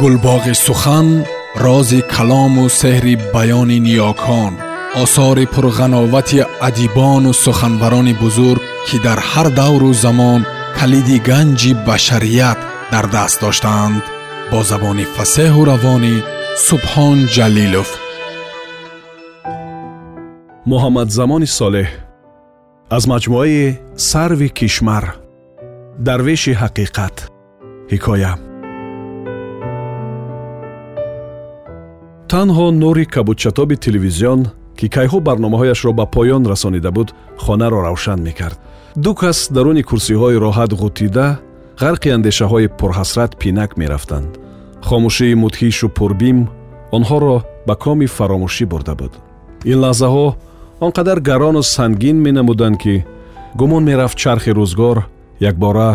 гулбоғи сухан рози калому сеҳри баёни ниёкон осори пурғановати адибону суханбарони бузург ки дар ҳар давру замон калиди ганҷи башарият дар даст доштаанд бо забони фасеҳу равонӣ субҳон ҷалилов муҳаммадзамони солеҳ аз маҷмӯаи сарви кишмар дарвеши ҳақиқат ҳикоя танҳо нури кабудчатоби телевизион ки кайҳо барномаҳояшро ба поён расонида буд хонаро равшан мекард. Ду кас даруни курсиҳои роҳат ғутида ғарқи андешаҳои пурҳасрат пинак мерафтанд. Хомӯшии мудҳишу пурбим онҳоро ба коми фаромӯшӣ бурда буд. Ин лаҳзаҳо он қадар гарону сангин менамуданд ки гумон мерафт чархи рӯзгор якбора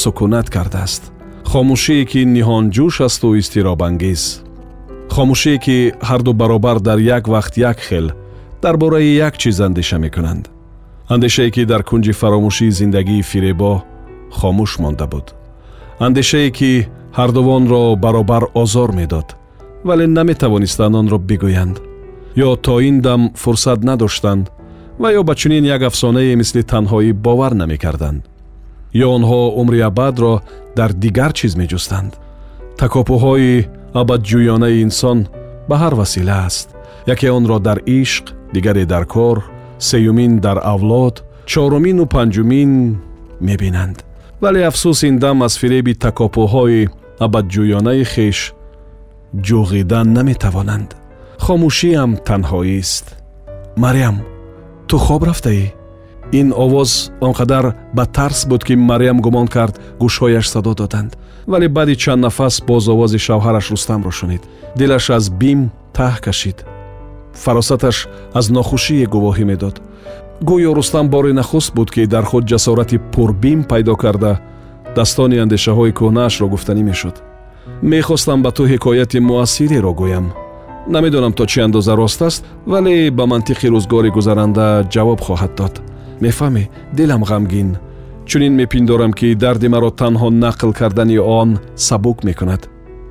сукунат кардааст. Хомӯшие ки ниҳонҷӯш асту изтиробангез хомӯшие ки ҳарду баробар дар як вақт як хел дар бораи як чиз андеша мекунанд. Андешае ки дар кунҷи фаромӯшии зиндагии фиребо хомӯш монда буд. Андешае ки ҳардувонро баробар озор медод вале наметавонистанд онро бигӯянд. Ё то ин дам фурсат надоштанд ва ё ба чунин як афсонае мисли танҳоӣ бовар намекарданд. Ё онҳо умри абадро дар дигар чиз меҷустанд. Такопуҳои абадҷӯёнаи инсон ба ҳар васила аст. Яке онро дар ишқ дигаре дар кор сеюмин дар авлод чорумину панҷумин мебинанд. Вале афсӯс ин дам аз фиреби такопуҳои абадҷӯёнаи хеш ҷуғидан наметавонанд. Хомӯшиам танҳоист. Марям ту хоб рафтаӣ ин овоз он қадар ба тарс буд ки марям гумон кард гӯшҳояш садо доданд. Вале баъди чанд нафас боз овози шавҳараш рустамро шунид дилаш аз бим таҳ кашид. Фаросаташ аз нохушие гувоҳӣ медод. Гӯё рустам бори нахуст буд ки дар худ ҷасорати пурбим пайдо карда дастони андешаҳои кӯҳнаашро гуфтанӣ мешуд. Мехостам ба ту ҳикояти муассиреро гӯям. Намедонам то чӣ андоза рост аст вале ба мантиқи рӯзгори гузаранда ҷавоб хоҳад дод мефаҳмӣ дилам ғамгин чунин мепиндорам ки дарди маро танҳо нақл кардани он сабук мекунад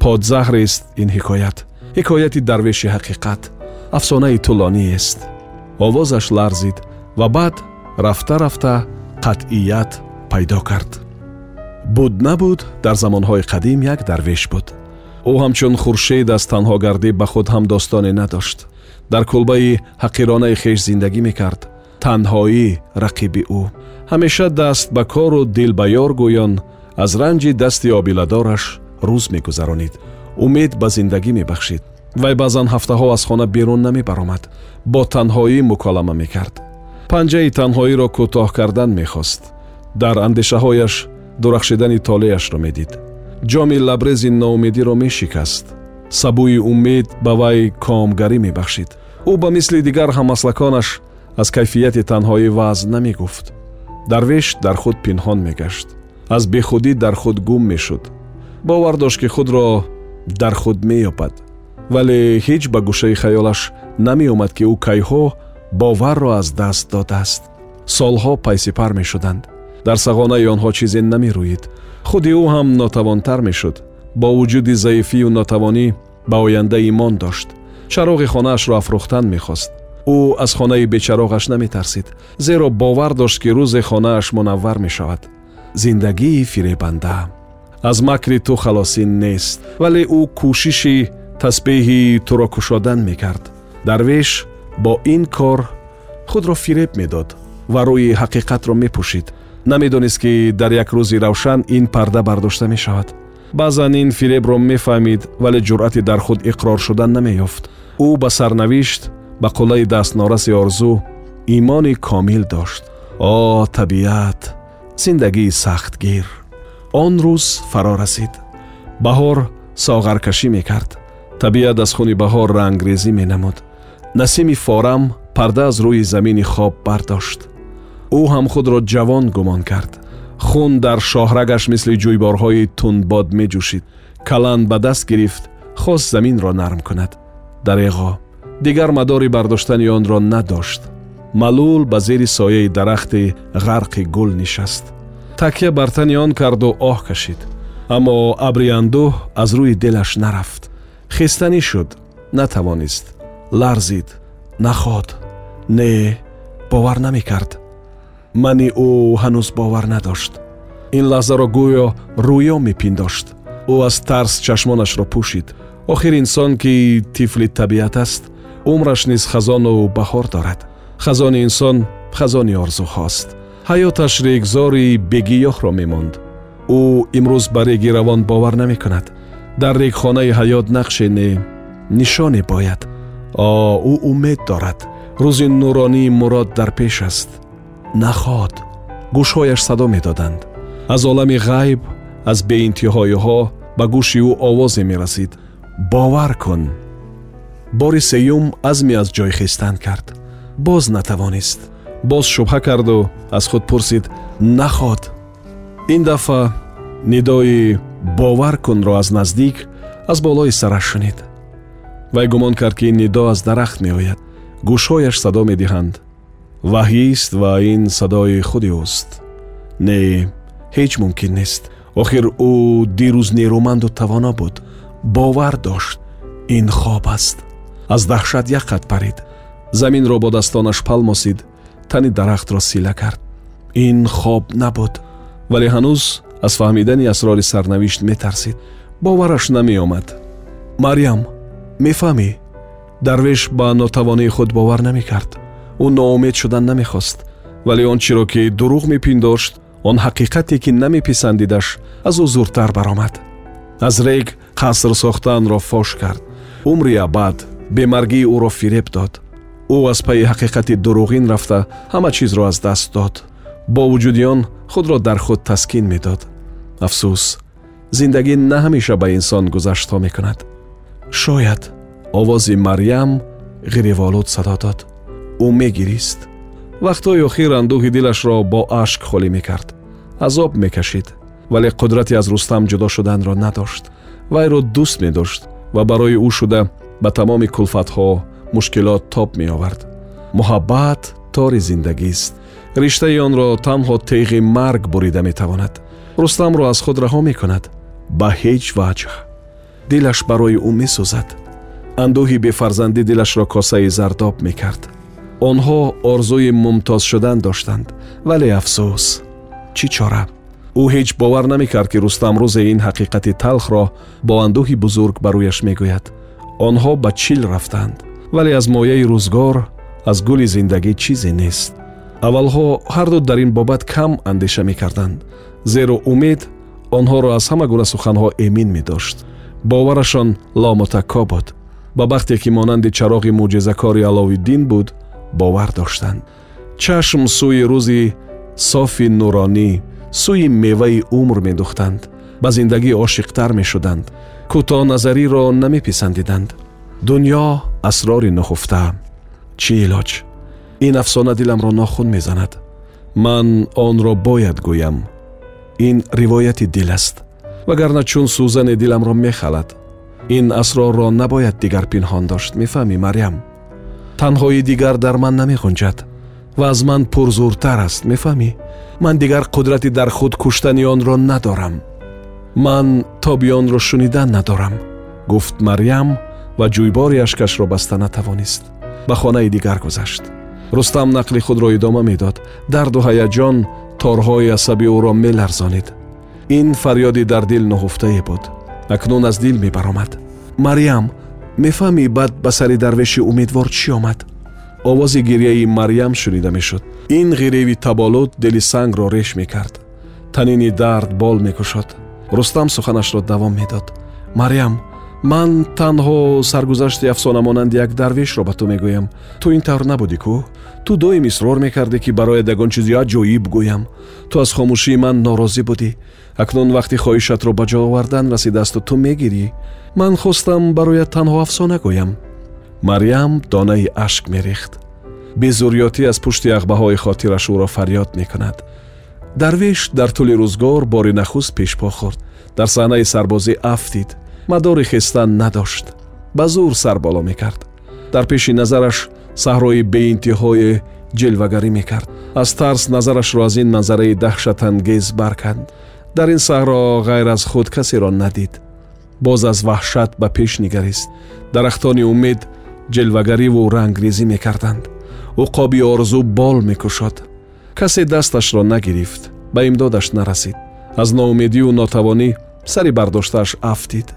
подзаҳрест ин ҳикоят ҳикояти дарвеши ҳақиқат афсонаи тӯлониест овозаш ларзид ва баъд рафта рафта қатъият пайдо кард буд набуд дар замонҳои қадим як дарвеш буд ӯ ҳамчун хуршед аз танҳогардӣ ба худ ҳам достоне надошт дар кулбаи ҳақиронаи хеш зиндагӣ мекард танҳоӣ рақиби ӯ. Ҳамеша даст ба кору дил ба ёр гӯён аз ранҷи дасти обиладораш рӯз мегузаронид. Умед ба зиндагӣ мебахшид. Вай баъзан ҳафтаҳо аз хона берун намебаромад. Бо танҳоӣ муколама мекард. Панҷаи танҳоиро кӯтоҳ кардан мехост. Дар андешаҳояш дурахшидани толеашро медид. Ҷоми лабрези ноумедиро мешикаст. Сабӯи умед ба вай комгарӣ мебахшид. Ӯ ба мисли дигар ҳаммаслаконаш аз кайфияти танҳоӣ ваъз намегуфт. Дарвеш дар худ пинҳон мегашт. Аз бехудӣ дар худ гум мешуд. Бовар дошт ки худро дар худ меёбад вале ҳеҷ ба гӯшаи хаёлаш намеомад ки ӯ кайҳо боварро аз даст додааст. Солҳо пайсипар мешуданд. Дар сағонаи онҳо чизе намерӯид худи ӯ ҳам нотавонтар мешуд. Бо вуҷуди заифию нотавонӣ ба оянда имон дошт. Чароғи хонаашро афрӯхтан мехост ӯ аз хонаи бечароғаш наметарсид зеро бовар дошт ки рӯзе хонааш мунаввар мешавад. Зиндагии фиребанда. Аз макри ту халосӣ нест вале ӯ кӯшиши тасбеҳи туро кушодан мекард. Дарвеш бо ин кор худро фиреб медод ва рӯи ҳақиқатро мепӯшид. Намедонист ки дар як рӯзи равшан ин парда бардошта мешавад. Баъзан ин фиребро мефаҳмид вале ҷуръати дар худ иқрор шудан намеёфт. Ӯ ба сарнавишт ба қуллаи дастнораси орзу имони комил дошт. О табиат зиндагии сахтгир. Он рӯз фаро расид. Баҳор соғаркашӣ мекард. Табиат аз хуни баҳор рангрезӣ менамуд. Насими форам парда аз рӯи замини хоб бардошт. Ӯ ҳам худро ҷавон гумон кард. Хун дар шоҳрагаш мисли ҷӯйборҳои тундбод меҷӯшид. Калан ба даст гирифт хост заминро нарм кунад. Дареғо дигар мадори бардоштани онро надошт. Малул ба зери сояи дарахти ғарқи гул нишаст. Такя бар тани он карду оҳ кашид. Аммо абри андӯҳ аз рӯи дилаш нарафт. Хистанӣ шуд. Натавонист. Ларзид. Нахот не бовар намекард. Мани ӯ ҳанӯз бовар надошт. Ин лаҳзаро гӯё рӯё мепиндошт. Ӯ аз тарс чашмонашро пӯшид. Охир инсон ки тифли табиат аст умраш низ хазону баҳор дорад. Хазони инсон хазони орзуҳост. Ҳаёташ регзори бегиёҳро мемонд. Ӯ имрӯз ба реги равон бовар намекунад. Дар регхонаи ҳаёт нақше не нишоне бояд. О ӯ умед дорад. Рӯзи нуронии мурод дар пеш аст. Нахот гӯшҳояш садо медоданд. Аз олами ғайб аз беинтиҳоиҳо ба гӯши ӯ овозе мерасид. Бовар кун бори сеюм азме аз ҷой хистан кард боз натавонист боз шубҳа карду аз худ пурсид нахот ин дафъа нидои бовар кунро аз наздик аз болои сараш шунид вай гумон кард ки ин нидо аз дарахт меояд гӯшҳояш садо медиҳанд ваҳйист ва ин садои худи ӯст не ҳеҷ мумкин нест охир ӯ дирӯз нерӯманду тавоно буд бовар дошт ин хоб аст аз даҳшат як қад парид заминро бо дастонаш палмосид тани дарахтро сила кард. Ин хоб набуд вале ҳанӯз аз фаҳмидани асрори сарнавишт метарсид. Бовараш намеомад. Марьям мефаҳмӣ? Дарвеш ба нотавонии худ бовар намекард. Ӯ ноумед шудан намехост вале он чиро ки дурӯғ мепиндошт он ҳақиқате ки намеписандидаш аз ӯ зуртар баромад. Аз рег қаср сохтанро фош кард. Умри абад бемаргии ӯро фиреб дод ӯ аз пайи ҳақиқати дурӯғин рафта ҳама чизро аз даст дод бо вуҷуди он худро дар худ таскин медод афсӯс зиндагӣ на ҳамеша ба инсон гузаштҳо мекунад шояд овози марьям ғиреволуд садо дод ӯ мегирист вақтҳои охир андӯҳи дилашро бо ашк холӣ мекард азоб мекашид вале қудрати аз рустам ҷудо шуданро надошт вайро дӯст медошт ва барои ӯ шуда ба тамоми кулфатҳо мушкилот тоб меовард муҳаббат тори зиндагист риштаи онро танҳо теғи марг бурида метавонад рустамро аз худ раҳо мекунад ба ҳеҷ ваҷҳ дилаш барои ӯ месӯзад андӯҳи бефарзандӣ дилашро косаи зардоб мекард онҳо орзуи мумтоз шудан доштанд вале афсӯс чӣ чора ӯ ҳеҷ бовар намекард ки рустам рӯзе ин ҳақиқати талхро бо андӯҳи бузург ба рӯяш мегӯяд онҳо ба чил рафтанд вале аз мояи рӯзгор аз гули зиндагӣ чизе нест. Аввалҳо ҳарду дар ин бобат кам андеша мекарданд зеро умед онҳоро аз ҳама гуна суханҳо эмин медошт. Боварашон ломутакко буд. Ба бахте ки монанди чароғи мӯъҷизакори аловиддин буд бовар доштанд. Чашм сӯи рӯзи софи нуронӣ сӯи меваи умр медухтанд ба зиндагӣ ошиқтар мешуданд кӯтоҳназариро намеписандиданд дуньё асрори нухуфта чӣ илоҷ ин афсона диламро нохун мезанад ман онро бояд гӯям ин ривояти дил аст вагарна чун сӯзани диламро мехалад ин асрорро набояд дигар пинҳон дошт мефаҳмӣ марьям танҳои дигар дар ман намеғунҷад ва аз ман пурзуртар аст мефаҳмӣ ман дигар қудрати дар худ куштани онро надорам ман тоби онро шунидан надорам гуфт марьям ва ҷӯйбори ашкашро баста натавонист ба хонаи дигар гузашт рустам нақли худро идома медод дарду ҳаяҷон торҳои асаби ӯро меларзонид ин фарёди дар дил ноҳуфтае буд акнун аз дил мебаромад марьям мефаҳмӣ баъд ба сари дарвеши умедвор чӣ омад овози гирьяи марьям шунида мешуд ин ғиреви таболуд дили сангро реш мекард танини дард бол мекушод рустам суханашро давом медод. Марьям ман танҳо саргузашти афсонамонанди як дарвешро ба ту мегӯям. Ту ин тавр набудӣ кӯ ту доим исрор мекардӣ ки барояд ягон чизи аҷоиб гӯям. Ту аз хомӯшии ман норозӣ будӣ. Акнун вақти хоҳишатро ба ҷо овардан расидаасту ту мегирӣ. Ман хостам барояд танҳо афсона гӯям марьям донаи ашк мерехт. Безурётӣ аз пушти ағбаҳои хотираш ӯро фарёд мекунад дарвеш дар тӯли рӯзгор бори нахуст пешпо хӯрд дар саҳнаи сарбозӣ афтид мадори хестан надошт ба зур сар боло мекард дар пеши назараш саҳрои беинтиҳое ҷилвагарӣ мекард аз тарс назарашро аз ин манзараи даҳшатангез барканд дар ин саҳро ғайр аз худ касеро надид боз аз ваҳшат ба пеш нигарист дарахтони умед ҷилвагариву рангрезӣ мекарданд уқоби орзу бол мекушод касе дасташро нагирифт ба имдодаш нарасид. Аз ноумедию нотавонӣ сари бардоштааш афтид.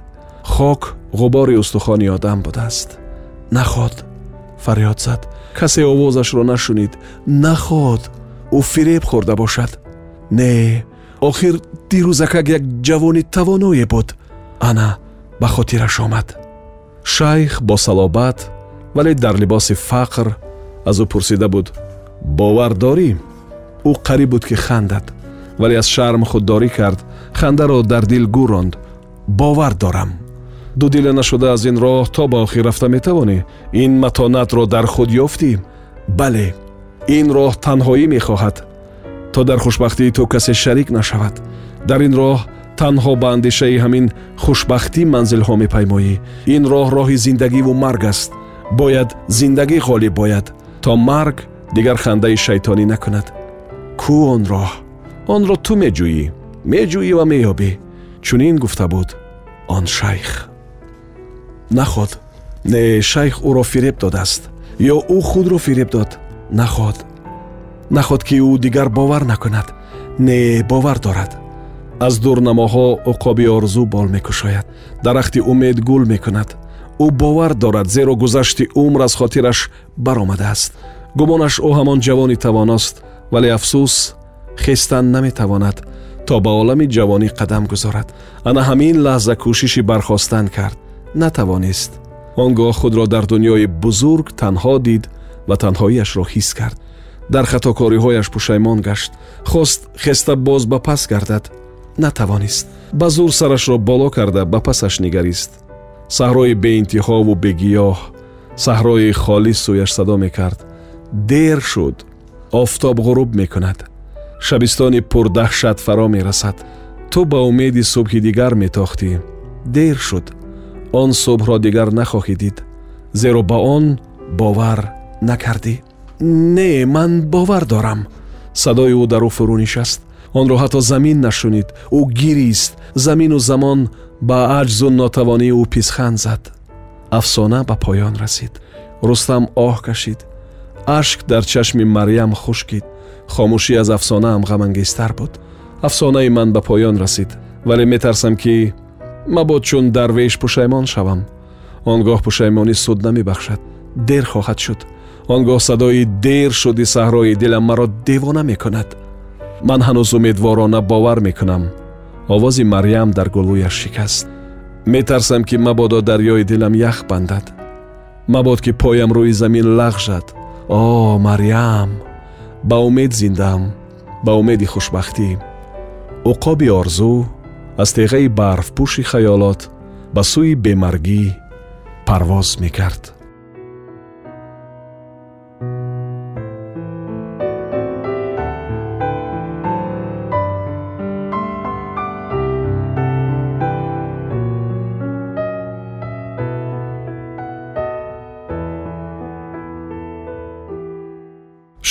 Хок ғубори устухони одам будааст. Наход фарёд зад. Касе овозашро нашунид. Наход ӯ фиреб хӯрда бошад. Не охир дирӯзакак як ҷавони тавоное буд. Ана ба хотираш омад. Шайх бо салобат вале дар либоси фақр аз ӯ пурсида буд. Бовар дорӣ ӯ қариб буд ки хандад вале аз шарм худдорӣ кард хандаро дар дил гӯ ронд. Бовар дорам. Дудила нашуда аз ин роҳ то ба охир рафта метавонӣ ин матонатро дар худ ёфтӣ? Бале ин роҳ танҳоӣ мехоҳад. То дар хушбахтии ту касе шарик нашавад. Дар ин роҳ танҳо ба андешаи ҳамин хушбахтӣ манзилҳо мепаймоӣ. Ин роҳ роҳи зиндагиву марг аст. Бояд зиндагӣ ғолиб бояд. То марг дигар хандаи шайтонӣ накунад кӯ он роҳ онро ту меҷӯӣ меҷӯӣ ва меёбӣ. Чунин гуфта буд он шайх. Наход не шайх ӯро фиреб додааст ё ӯ худро фиреб дод. Наход. Наход ки ӯ дигар бовар накунад не бовар дорад. Аз дурнамоҳо уқоби орзу бол мекушояд дарахти умед гул мекунад. Ӯ бовар дорад зеро гузашти умр аз хотираш баромадааст. Гумонаш ӯ ҳамон ҷавони тавоност вале афсӯс хестан наметавонад то ба олами ҷавонӣ қадам гузорад ана ҳамин лаҳза кӯшиши бархостан кард натавонист он гоҳ худро дар дуньёи бузург танҳо дид ва танҳоиашро ҳис кард дар хатокориҳояш пушаймон гашт хост хеста боз ба пас гардад натавонист ба зур сарашро боло карда ба пасаш нигарист саҳрои беинтиҳову бегиёҳ саҳрои холис сӯяш садо мекард дер шуд офтоб ғуруб мекунад шабистони пурдаҳшат фаро мерасад ту ба умеди субҳи дигар метохтӣ дер шуд он субҳро дигар нахоҳӣ дид зеро ба он бовар накардӣ не ман бовар дорам садои ӯ дар ӯ фурӯ нишаст онро ҳатто замин нашунид ӯ гирист замину замон ба аҷзу нотавонии ӯ писханд зад афсона ба поён расид рустам оҳ кашид ашк дар чашми марьям хушкид хомӯшӣ аз афсонаам ғамангезтар буд. Афсонаи ман ба поён расид вале метарсам ки мабод чун дарвеш пушаймон шавам. Он гоҳ пушаймонӣ суд намебахшад дер хоҳад шуд. Он гоҳ садои дер шуди саҳрои дилам маро девона мекунад. Ман ҳанӯз умедворона бовар мекунам. Овози марьям дар гулӯяш шикаст. Метарсам ки мабодо дарёи дилам ях бандад мабод ки поям рӯи замин лағжад о марьям ба умед зиндаам ба умеди хушбахтӣ. Уқоби орзу аз теғаи барфпӯши хаёлот ба сӯи бемаргӣ парвоз мекард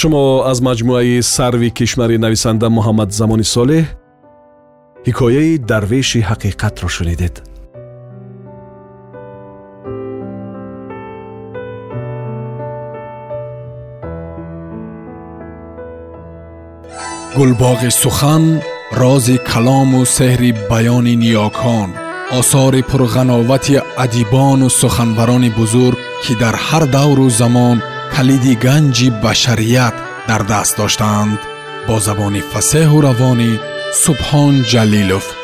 шумо аз маҷмӯаи сарви кишмари нависанда муҳаммад замони солеҳ ҳикояи дарвеши ҳақиқатро шунидед. Гулбоғи сухан рози калому сеҳри баёни ниёкон осори пурғановати адибону суханварони бузург ки дар ҳар давру замон کلیدی گنجی بشریت در دست داشتند. با زبان فسه و روانی سبحان جلیلوف.